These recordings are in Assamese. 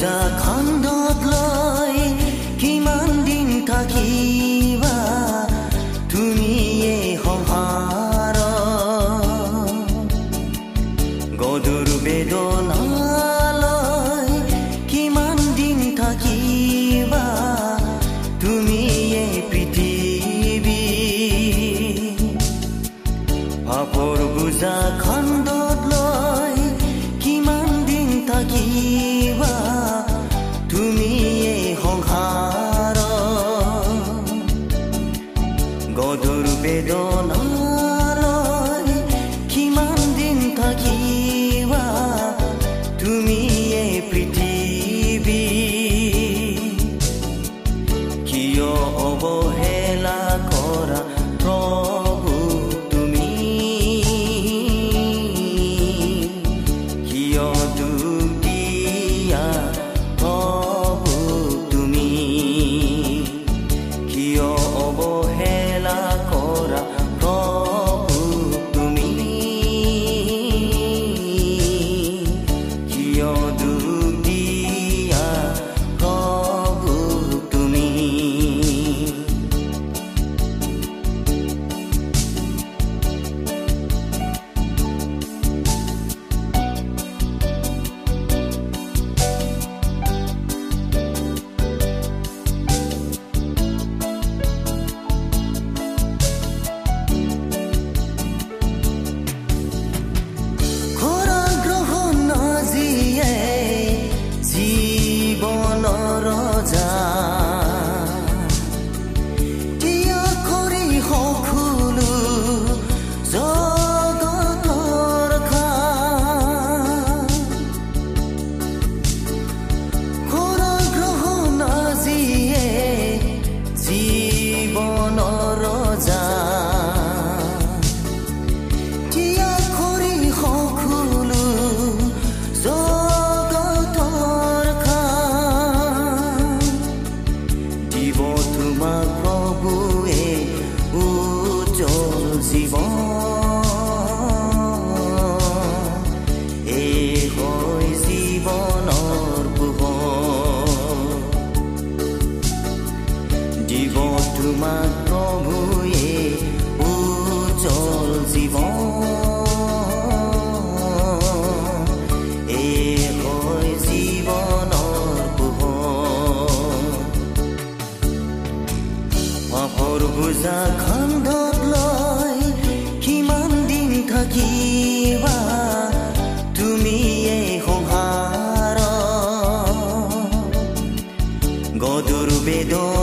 খান্দত লৈ কিমান দিন থাকিবা সংসাৰ গধুৰ বেদনালৈ কিমান দিন থাকিবা তুমিয়ে পৃথিৱী পাপৰ বোজা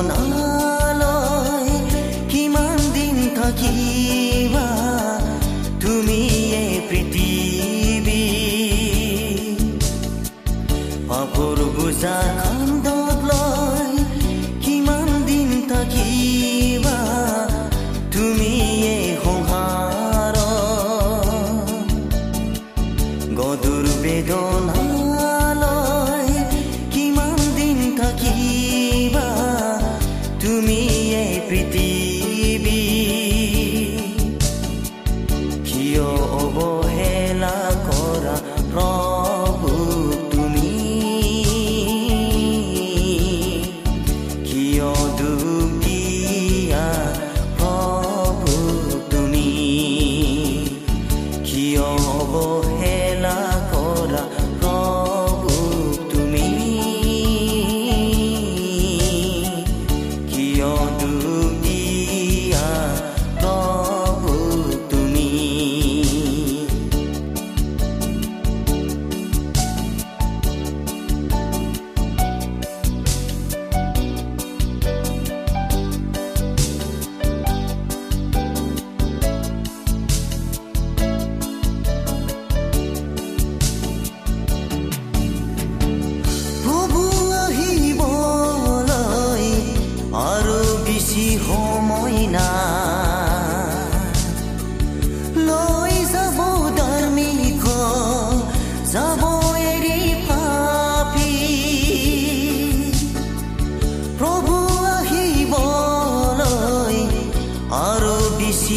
বেদনালৈ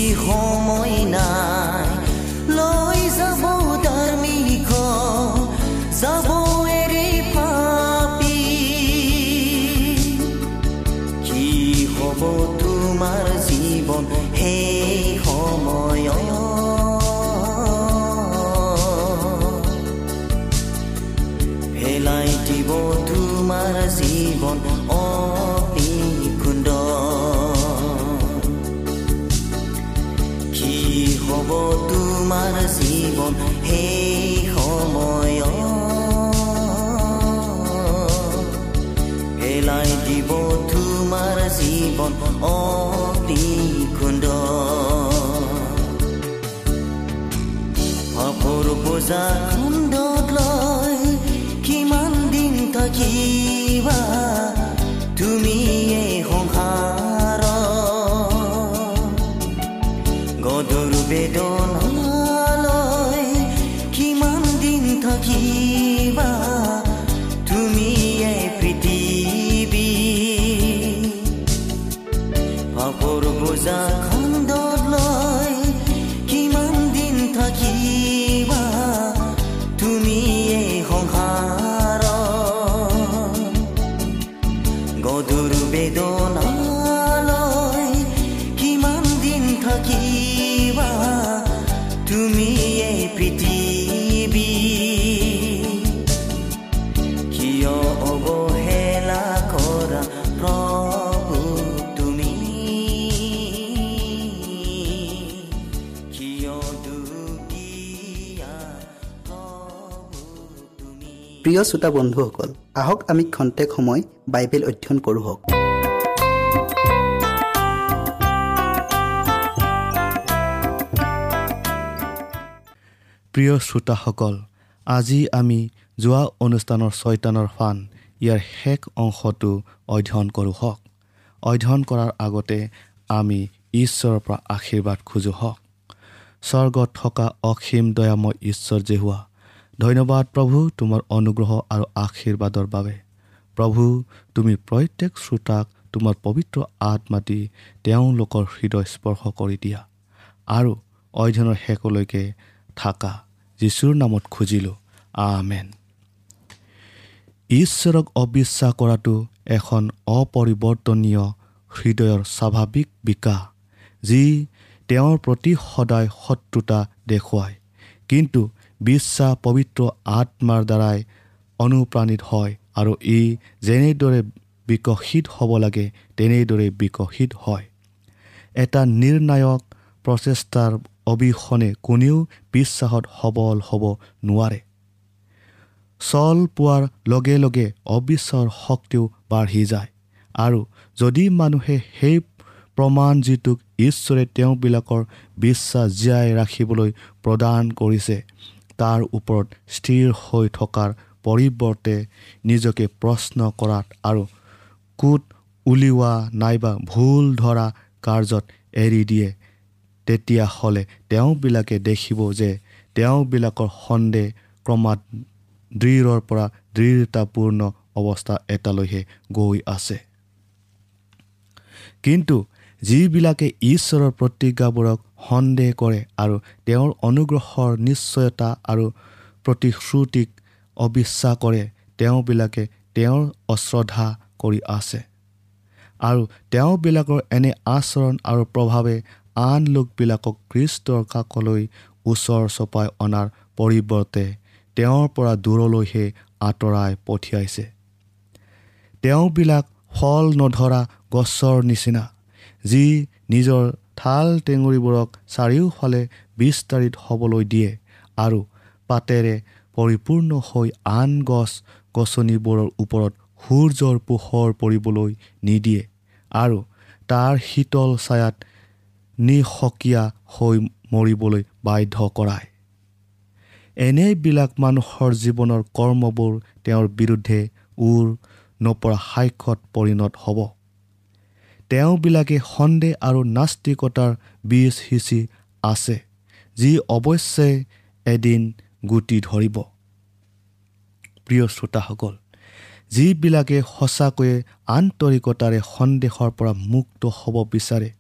hijo Moina. sun প্ৰিয় শ্ৰোতা বন্ধুসকল আহক আমি খন্তেক সময় বাইবেল অধ্যয়ন কৰোঁ প্ৰিয় শ্ৰোতাসকল আজি আমি যোৱা অনুষ্ঠানৰ ছয়তানৰ ফান ইয়াৰ শেষ অংশটো অধ্যয়ন কৰোঁ হওক। অধ্যয়ন কৰাৰ আগতে আমি ঈশ্বৰৰ পৰা আশীৰ্বাদ খোজোঁ হওক। স্বৰ্গত থকা অসীম দয়াময় ঈশ্বৰ জেহুৱা ধন্যবাদ প্ৰভু তোমাৰ অনুগ্ৰহ আৰু আশীৰ্বাদৰ বাবে। প্ৰভু তুমি প্ৰত্যেক শ্ৰোতাক তোমাৰ পবিত্ৰ আত্মাতি তেওঁলোকৰ হৃদয় স্পৰ্শ কৰি দিয়া আৰু অধ্যয়নৰ শেষলৈকে থাকা। যীশুৰ নামত খুজিলোঁ। আমেন। ঈশ্বৰক অবিশ্বাস কৰাটো এখন অপৰিৱৰ্তনীয় হৃদয়ৰ স্বাভাৱিক বিকাশ যি তেওঁৰ প্ৰতি সদায় শত্ৰুতা দেখুৱায়। কিন্তু বিশ্বাস পবিত্ৰ আত্মাৰ দ্বাৰাই অনুপ্ৰাণিত হয় আৰু ই যেনেদৰে বিকশিত হ'ব লাগে তেনেদৰে বিকশিত হয়। এটা নিৰ্ণায়ক প্ৰচেষ্টাৰ অবিহনে কোনেও বিশ্বাসত সবল হ'ব নোৱাৰে। চল পোৱাৰ লগে লগে অবিশ্বাসৰ শক্তিও বাঢ়ি যায় আৰু যদি মানুহে সেই প্ৰমাণ যিটোক ঈশ্বৰে তেওঁবিলাকৰ বিশ্বাস জীয়াই ৰাখিবলৈ প্ৰদান কৰিছে তাৰ ওপৰত স্থিৰ হৈ থকাৰ পৰিৱৰ্তে নিজকে প্ৰশ্ন কৰাত আৰু কোট উলিওৱা নাইবা ভুল ধৰা কাৰ্যত এৰি দিয়ে। তেতিয়াহ'লে তেওঁবিলাকে দেখিব যে তেওঁবিলাকৰ সন্দেহ ক্ৰমাৎ দৃঢ়ৰ পৰা দৃঢ়তাপূৰ্ণ অৱস্থা এটালৈহে গৈ আছে। কিন্তু যিবিলাকে ঈশ্বৰৰ প্ৰতিজ্ঞাবোৰক সন্দেহ কৰে আৰু তেওঁৰ অনুগ্ৰহৰ নিশ্চয়তা আৰু প্ৰতিশ্ৰুতিক অবিশ্বাস কৰে। তেওঁবিলাকে তেওঁৰ অশ্ৰদ্ধা কৰি আছে। আৰু তেওঁবিলাকৰ এনে আচৰণ আৰু প্ৰভাৱে আন লোকবিলাকক খ্ৰীষ্টৰ কাষলৈ ওচৰ চপাই অনাৰ পৰিৱৰ্তে তেওঁৰ পৰা দূৰলৈহে আঁতৰাই পঠিয়াইছে। তেওঁবিলাক ফল নধৰা গছৰ নিচিনা যি নিজৰ ঠাল টেঙুৰিবোৰক চাৰিওফালে বিস্তাৰিত হ'বলৈ দিয়ে আৰু পাতেৰে পৰিপূৰ্ণ হৈ আন গছ গছনিবোৰৰ ওপৰত সূৰ্যৰ পোহৰ পৰিবলৈ নিদিয়ে আৰু তাৰ শীতল ছায়াত নিশকীয়া হৈ মৰিবলৈ বাধ্য কৰায়। এনেবিলাক মানুহৰ জীৱনৰ কৰ্মবোৰ তেওঁৰ বিৰুদ্ধে উৰ নপৰা সাক্ষত পৰিণত হ'ব। তেওঁবিলাকে সন্দেহ আৰু নাস্তিকতাৰ বীজ সিঁচি আছে যি অৱশ্যে এদিন গুটি ধৰিব। প্ৰিয় শ্ৰোতাসকল যিবিলাকে সঁচাকৈয়ে আন্তৰিকতাৰে সন্দেহৰ পৰা মুক্ত হ'ব বিচাৰে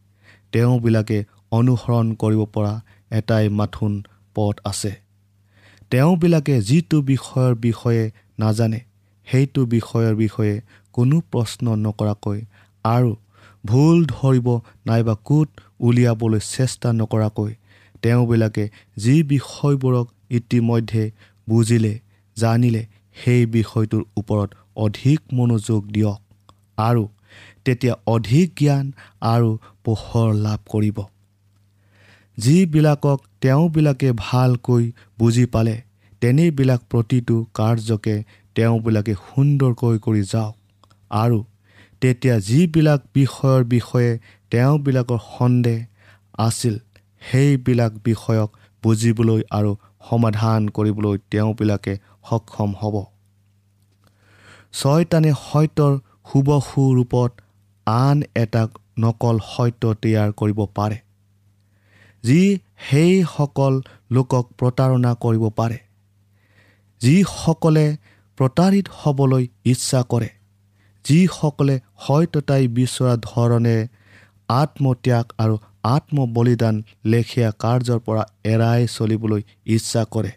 তেওঁবিলাকে অনুসৰণ কৰিব পৰা এটাই মাথোন পথ আছে। তেওঁবিলাকে যিটো বিষয়ৰ বিষয়ে নাজানে সেইটো বিষয়ৰ বিষয়ে কোনো প্ৰশ্ন নকৰাকৈ আৰু ভুল ধৰিব নাইবা কোট উলিয়াবলৈ চেষ্টা নকৰাকৈ তেওঁবিলাকে যি বিষয়বোৰক ইতিমধ্যে বুজিলে জানিলে সেই বিষয়টোৰ ওপৰত অধিক মনোযোগ দিয়ক আৰু তেতিয়া অধিক জ্ঞান আৰু পোহৰ লাভ কৰিব। যিবিলাকক তেওঁবিলাকে ভালকৈ বুজি পালে তেনেবিলাক প্ৰতিটো কাৰ্যকে তেওঁবিলাকে সুন্দৰকৈ কৰি যাওক আৰু তেতিয়া যিবিলাক বিষয়ৰ বিষয়ে তেওঁবিলাকৰ সন্দেহ আছিল সেইবিলাক বিষয়ক বুজিবলৈ আৰু সমাধান কৰিবলৈ তেওঁবিলাকে সক্ষম হ'ব। ছয়তানে সত্যৰ সুবসু ৰূপত আন এটাক নকল সত্য তৈয়াৰ কৰিব পাৰে যি সেইসকল লোকক প্ৰতাৰণা কৰিব পাৰে যিসকলে প্ৰতাৰিত হ'বলৈ ইচ্ছা কৰে। যিসকলে সত্যতাই বিচৰা ধৰণে আত্মত্যাগ আৰু আত্মবলিদান লেখীয়া কাৰ্যৰ পৰা এৰাই চলিবলৈ ইচ্ছা কৰে।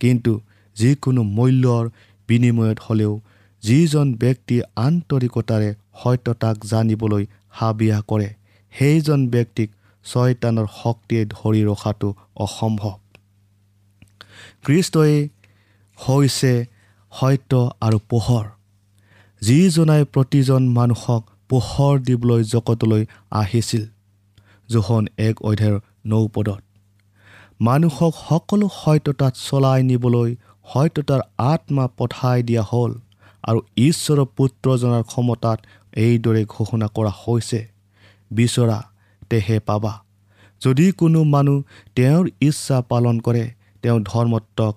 কিন্তু যিকোনো মূল্যৰ বিনিময়ত হ'লেও যিজন ব্যক্তি আন্তৰিকতাৰে সত্যতাক জানিবলৈ হাবিয়া কৰে সেইজন ব্যক্তিক ছয়তানৰ শক্তিয়ে ধৰি ৰখাটো অসম্ভৱ। খ্ৰীষ্টই হৈছে সত্য আৰু পোহৰ। যিজনাই প্ৰতিজন মানুহক পোহৰ দিবলৈ জগতলৈ আহিছিল। জোহন এক অধ্যায়ৰ নৌপদত মানুহক সকলো সত্যতাত চলাই নিবলৈ সত্যতাৰ আত্মা পঠাই দিয়া হ'ল আৰু ঈশ্বৰৰ পুত্ৰজনাৰ ক্ষমতাত এইদৰে ঘোষণা কৰা হৈছে। বিচৰা তেহে পাবা। যদি কোনো মানুহ তেওঁৰ ইচ্ছা পালন কৰে তেওঁ ধৰ্মত্বক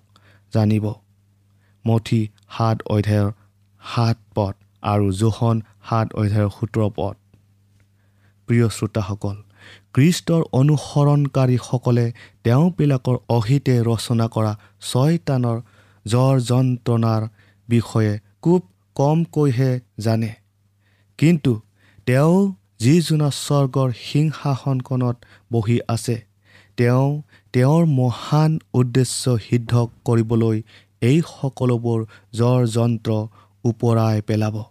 জানিব। মঠি সাত অধ্যায়ৰ সাত পদ। আৰু জোহন সাত অধ্যায়ৰ সোতৰ পদ। প্ৰিয় শ্ৰোতাসকল খ্ৰীষ্টৰ অনুসৰণকাৰীসকলে তেওঁবিলাকৰ অহিতে ৰচনা কৰা ছয়তানৰ জ্বৰ যন্ত্ৰণাৰ বিষয়ে খুব কমকৈহে জানে। কিন্তু তেওঁ যিজনা স্বৰ্গৰ সিংহাসনখনত বহি আছে তেওঁ তেওঁৰ মহান উদ্দেশ্য সিদ্ধ কৰিবলৈ এই সকলোবোৰ জ্বৰ যন্ত্ৰ ওপৰাই পেলাব।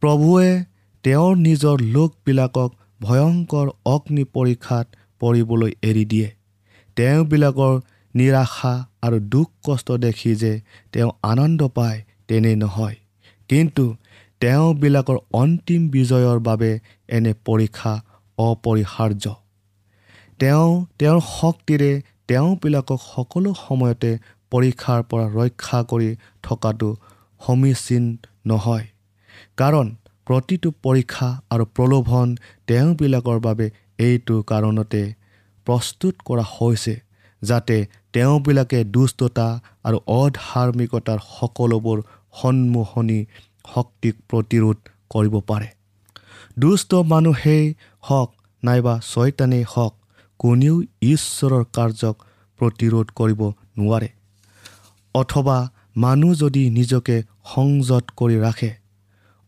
প্ৰভুৱে তেওঁৰ নিজৰ লোকবিলাকক ভয়ংকৰ অগ্নি পৰীক্ষাত পৰিবলৈ এৰি দিয়ে। তেওঁবিলাকৰ নিৰাশা আৰু দুখ কষ্ট দেখি যে তেওঁ আনন্দ পায় তেনে নহয়। কিন্তু তেওঁবিলাকৰ অন্তিম বিজয়ৰ বাবে এনে পৰীক্ষা অপৰিহাৰ্য। তেওঁ তেওঁৰ শক্তিৰে তেওঁবিলাকক সকলো সময়তে পৰীক্ষাৰ পৰা ৰক্ষা কৰি থকাটো সমীচীন নহয়। কাৰণ প্ৰতিটো পৰীক্ষা আৰু প্ৰলোভন তেওঁবিলাকৰ বাবে এইটো কাৰণতে প্ৰস্তুত কৰা হৈছে যাতে তেওঁবিলাকে দুষ্টতা আৰু অধাৰ্মিকতাৰ সকলোবোৰ সন্মুখনি শক্তিক প্ৰতিৰোধ কৰিব পাৰে। দুষ্ট মানুহেই হওক নাইবা ছয়তানেই হওক কোনেও ঈশ্বৰৰ কাৰ্যক প্ৰতিৰোধ কৰিব নোৱাৰে। অথবা মানুহ যদি নিজকে সংযত কৰি ৰাখে।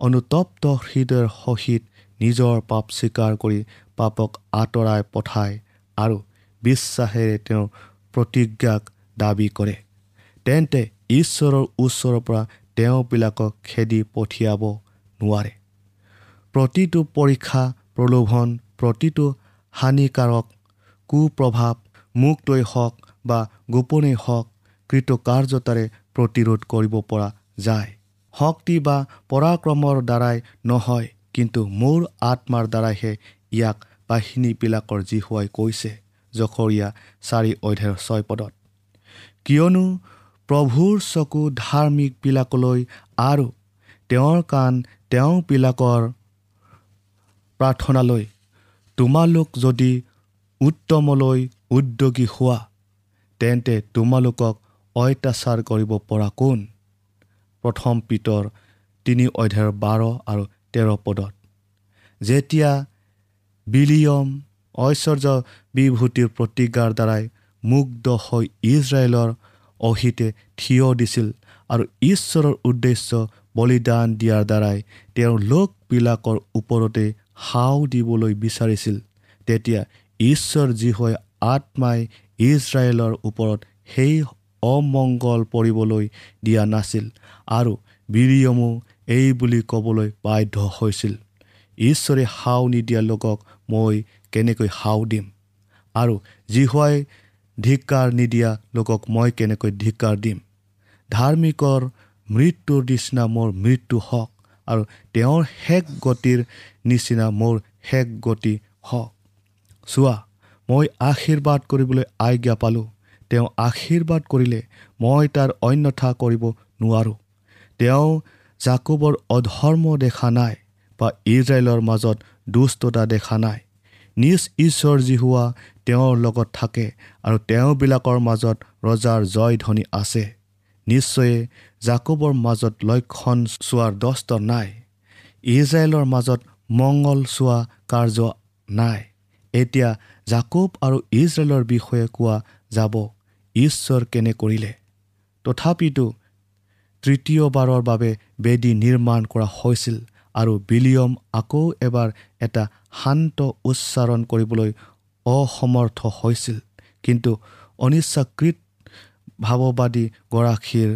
অনুতপ্ত হৃদয়ৰ সহিত নিজৰ পাপ স্বীকাৰ কৰি পাপক আঁতৰাই পঠায় আৰু বিশ্বাসেৰে তেওঁৰ প্ৰতিজ্ঞাক দাবী কৰে। তেন্তে ঈশ্বৰৰ ওচৰৰ পৰা তেওঁবিলাকক খেদি পঠিয়াব নোৱাৰে। প্ৰতিটো পৰীক্ষা প্ৰলোভন প্ৰতিটো হানিকাৰক কুপ্ৰভাৱ মুক্তই হওক বা গোপনেই হওক কৃতকাৰ্যতাৰে প্ৰতিৰোধ কৰিব পৰা যায়। শক্তি বা পৰাক্ৰমৰ দ্বাৰাই নহয় কিন্তু মোৰ আত্মাৰ দ্বাৰাইহে ইয়াক বাহিনীবিলাকৰ জীহুৱাই কৈছে জখৰীয়া চাৰি অধ্যায়ৰ ছয় পদত। কিয়নো প্ৰভুৰ চকু ধাৰ্মিকবিলাকলৈ আৰু তেওঁৰ কাণ তেওঁবিলাকৰ প্ৰাৰ্থনালৈ তোমালোক যদি উত্তমলৈ উদ্যোগী হোৱা তেন্তে তোমালোকক অত্যাচাৰ কৰিব পৰা কোন? প্ৰথম পিতৰ তিনি অধ্যায়ৰ বাৰ আৰু তেৰ পদত। যেতিয়া বিলিয়ম ঐশ্বৰ্য বিভূতিৰ প্ৰতিজ্ঞাৰ দ্বাৰাই মুগ্ধ হৈ ইজৰাইলৰ অহিতে থিয় দিছিল আৰু ঈশ্বৰৰ উদ্দেশ্য বলিদান দিয়াৰ দ্বাৰাই তেওঁৰ লোকবিলাকৰ ওপৰতে হাও দিবলৈ বিচাৰিছিল তেতিয়া ঈশ্বৰ যি হয় আত্মাই ইজৰাইলৰ ওপৰত সেই অমংগল পৰিবলৈ দিয়া নাছিল। আৰু বিৰিয়মো এই বুলি ক'বলৈ বাধ্য হৈছিল। ঈশ্বৰে হাও নিদিয়া লোকক মই কেনেকৈ হাও দিম? আৰু জিহুৱাই ধিক্কাৰ নিদিয়া লোকক মই কেনেকৈ ধিক্কাৰ দিম? ধাৰ্মিকৰ মৃত্যুৰ নিচিনা মোৰ মৃত্যু হওক আৰু তেওঁৰ শেষ গতিৰ নিচিনা মোৰ শেষ গতি হওক। চোৱা মই আশীৰ্বাদ কৰিবলৈ আজ্ঞা পালোঁ। তেওঁ আশীৰ্বাদ কৰিলে মই তাৰ অন্যথা কৰিব নোৱাৰোঁ। তেওঁ জাকুবৰ অধৰ্ম দেখা নাই বা ইজৰাইলৰ মাজত দুষ্টতা দেখা নাই। নিজ ঈশ্বৰ যি হোৱা তেওঁৰ লগত থাকে আৰু তেওঁবিলাকৰ মাজত ৰজাৰ জয় ধ্বনি আছে। নিশ্চয়ে জাকুবৰ মাজত লক্ষণ চোৱাৰ দষ্ট নাই। ইজৰাইলৰ মাজত মংগল চোৱা কাৰ্য নাই। এতিয়া জাকুব আৰু ইজৰাইলৰ বিষয়ে কোৱা যাব ঈশ্বৰ কেনে কৰিলে? তথাপিতো তৃতীয়বাৰৰ বাবে বেদী নিৰ্মাণ কৰা হৈছিল আৰু বিলিয়ম আকৌ এবাৰ এটা শান্ত উচ্চাৰণ কৰিবলৈ অসমৰ্থ হৈছিল। কিন্তু অনিচ্ছাকৃত ভাৱবাদীগৰাকীৰ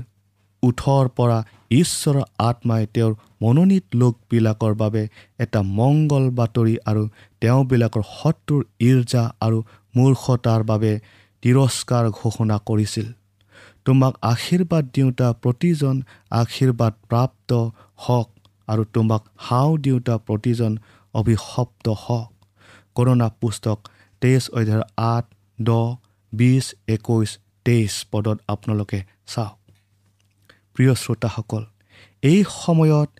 ওঠৰ পৰা ঈশ্বৰৰ আত্মাই তেওঁৰ মনোনীত লোকবিলাকৰ বাবে এটা মংগল বাতৰি আৰু তেওঁবিলাকৰ শত্ৰুৰ ইৰ্জা আৰু মূৰ্খতাৰ বাবে তিৰস্কাৰ ঘোষণা কৰিছিল। তোমাক আশীৰ্বাদ দিওঁতা প্ৰতিজন আশীৰ্বাদ প্ৰাপ্ত হওক আৰু তোমাক হাও দিওঁতা প্ৰতিজন অভিশপ্ত হওক। কৰোণা পুস্তক তেইছ অধ্যায়ৰ আঠ দহ বিছ একৈছ তেইছ পদত আপোনালোকে চাওক। প্ৰিয় শ্ৰোতাসকল এই সময়ত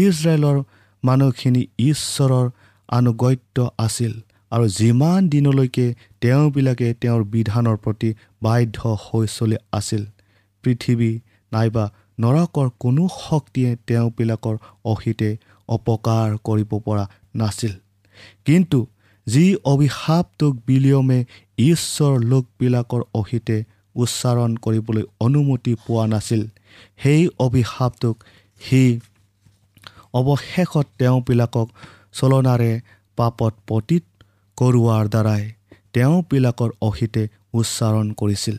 ইজৰাইলৰ মানুহখিনি ঈশ্বৰৰ আনুগত্য আছিল। আৰু যিমান দিনলৈকে তেওঁবিলাকে তেওঁৰ বিধানৰ প্ৰতি বাধ্য হৈ চলি আছিল পৃথিৱী নাইবা নৰকৰ কোনো শক্তিয়ে তেওঁবিলাকৰ অহিতে অপকাৰ কৰিব পৰা নাছিল। কিন্তু যি অভিশাপটোক বিলিয়মে ঈশ্বৰ লোকবিলাকৰ অহিতে উচ্চাৰণ কৰিবলৈ অনুমতি পোৱা নাছিল সেই অভিশাপটোক সি অৱশেষত তেওঁবিলাকক চলনাৰে পাপত পতীত কৰোৱাৰ দ্বাৰাই তেওঁবিলাকৰ অহিতে উচ্চাৰণ কৰিছিল।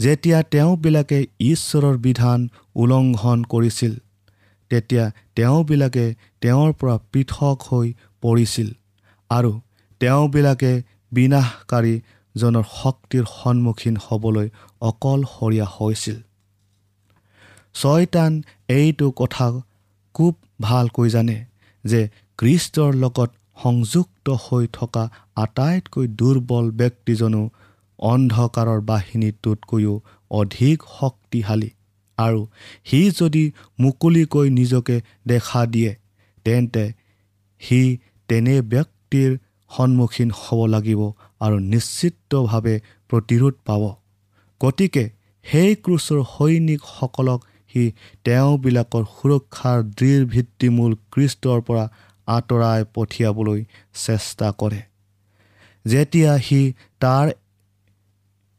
যেতিয়া তেওঁবিলাকে ঈশ্বৰৰ বিধান উলংঘন কৰিছিল তেতিয়া তেওঁবিলাকে তেওঁৰ পৰা পৃথক হৈ পৰিছিল আৰু তেওঁবিলাকে বিনাশকাৰীজনৰ শক্তিৰ সন্মুখীন হ'বলৈ অকলশৰীয়া হৈছিল। ছয়তান এইটো কথা খুব ভালকৈ জানে যে কৃষ্টৰ লগত সংযুক্ত হৈ থকা আটাইতকৈ দুৰ্বল ব্যক্তিজনো অন্ধকাৰৰ বাহিনীটোতকৈও অধিক শক্তিশালী। আৰু সি যদি মুকলিকৈ নিজকে দেখা দিয়ে তেন্তে সি তেনে ব্যক্তিৰ সন্মুখীন হ'ব লাগিব আৰু নিশ্চিতভাৱে প্ৰতিৰোধ পাব। গতিকে সেই ক্ৰুচৰ সৈনিকসকলক সি তেওঁবিলাকৰ সুৰক্ষাৰ দৃঢ় ভিত্তিমূল কৃষ্টৰ পৰা আঁতৰাই পঠিয়াবলৈ চেষ্টা কৰে। যেতিয়া সি তাৰ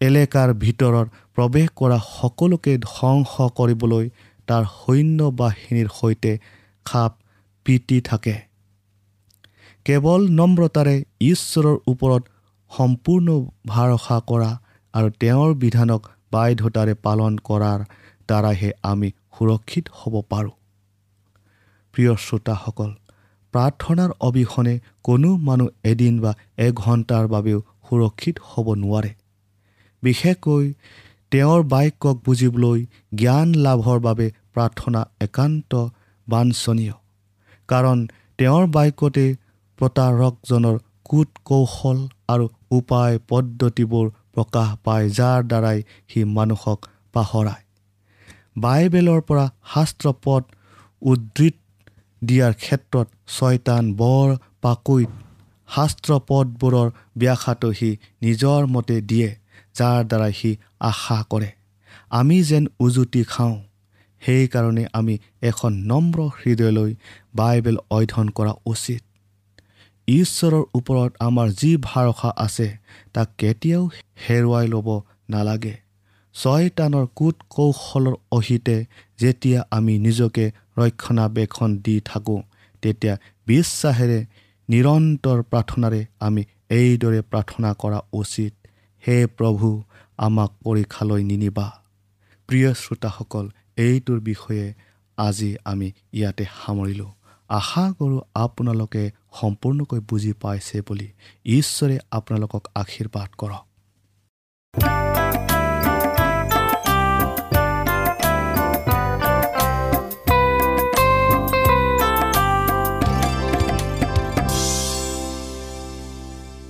এলেকাৰ ভিতৰত প্ৰৱেশ কৰা সকলোকে ধ্বংস কৰিবলৈ তাৰ সৈন্য বাহিনীৰ সৈতে খাপ পিটি থাকে। কেৱল নম্ৰতাৰে ঈশ্বৰৰ ওপৰত সম্পূৰ্ণ ভৰসা কৰা আৰু তেওঁৰ বিধানক বাধ্যতাৰে পালন কৰাৰ দ্বাৰাহে আমি সুৰক্ষিত হ'ব পাৰোঁ। প্ৰিয় শ্ৰোতাসকল প্ৰাৰ্থনাৰ অবিহনে কোনো মানুহ এদিন বা এঘণ্টাৰ বাবেও সুৰক্ষিত হ'ব নোৱাৰে। বিশেষকৈ তেওঁৰ বাক্যক বুজিবলৈ জ্ঞান লাভৰ বাবে প্ৰাৰ্থনা একান্ত বাঞ্ছনীয়। কাৰণ তেওঁৰ বাক্যতে প্ৰতাৰকজনৰ কুট কৌশল আৰু উপায় পদ্ধতিবোৰ প্ৰকাশ পায় যাৰ দ্বাৰাই সি মানুহক পাহৰায়। বাইবেলৰ পৰা শাস্ত্ৰপদ উদ্ধৃত দিয়াৰ ক্ষেত্ৰত ছয়তান বৰ পাকৈত শাস্ত্ৰপদবোৰৰ ব্যাখ্যাটো সি নিজৰ মতে দিয়ে যাৰ দ্বাৰা সি আশা কৰে। আমি যেন উজুতি খাওঁ সেইকাৰণে আমি এখন নম্ৰ হৃদয়লৈ বাইবেল অধ্যয়ন কৰা উচিত। ঈশ্বৰৰ ওপৰত আমাৰ যি ভৰসা আছে তাক কেতিয়াও হেৰুৱাই ল'ব নালাগে। ছয়তানৰ কুট কৌশলৰ অহিতে যেতিয়া আমি নিজকে ৰক্ষণাবেক্ষণ দি থাকোঁ। তেতিয়া বিশ্বাসেৰে নিৰন্তৰ প্ৰাৰ্থনাৰে আমি এইদৰে প্ৰাৰ্থনা কৰা উচিত। হে প্ৰভু আমাক পৰীক্ষালৈ নিনিবা। প্ৰিয় শ্ৰোতাসকল এইটোৰ বিষয়ে আজি আমি ইয়াতে সামৰিলোঁ। আশা কৰোঁ আপোনালোকে সম্পূৰ্ণকৈ বুজি পাইছে বুলি। ঈশ্বৰে আপোনালোকক আশীৰ্বাদ কৰক।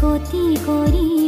গতি কৰিব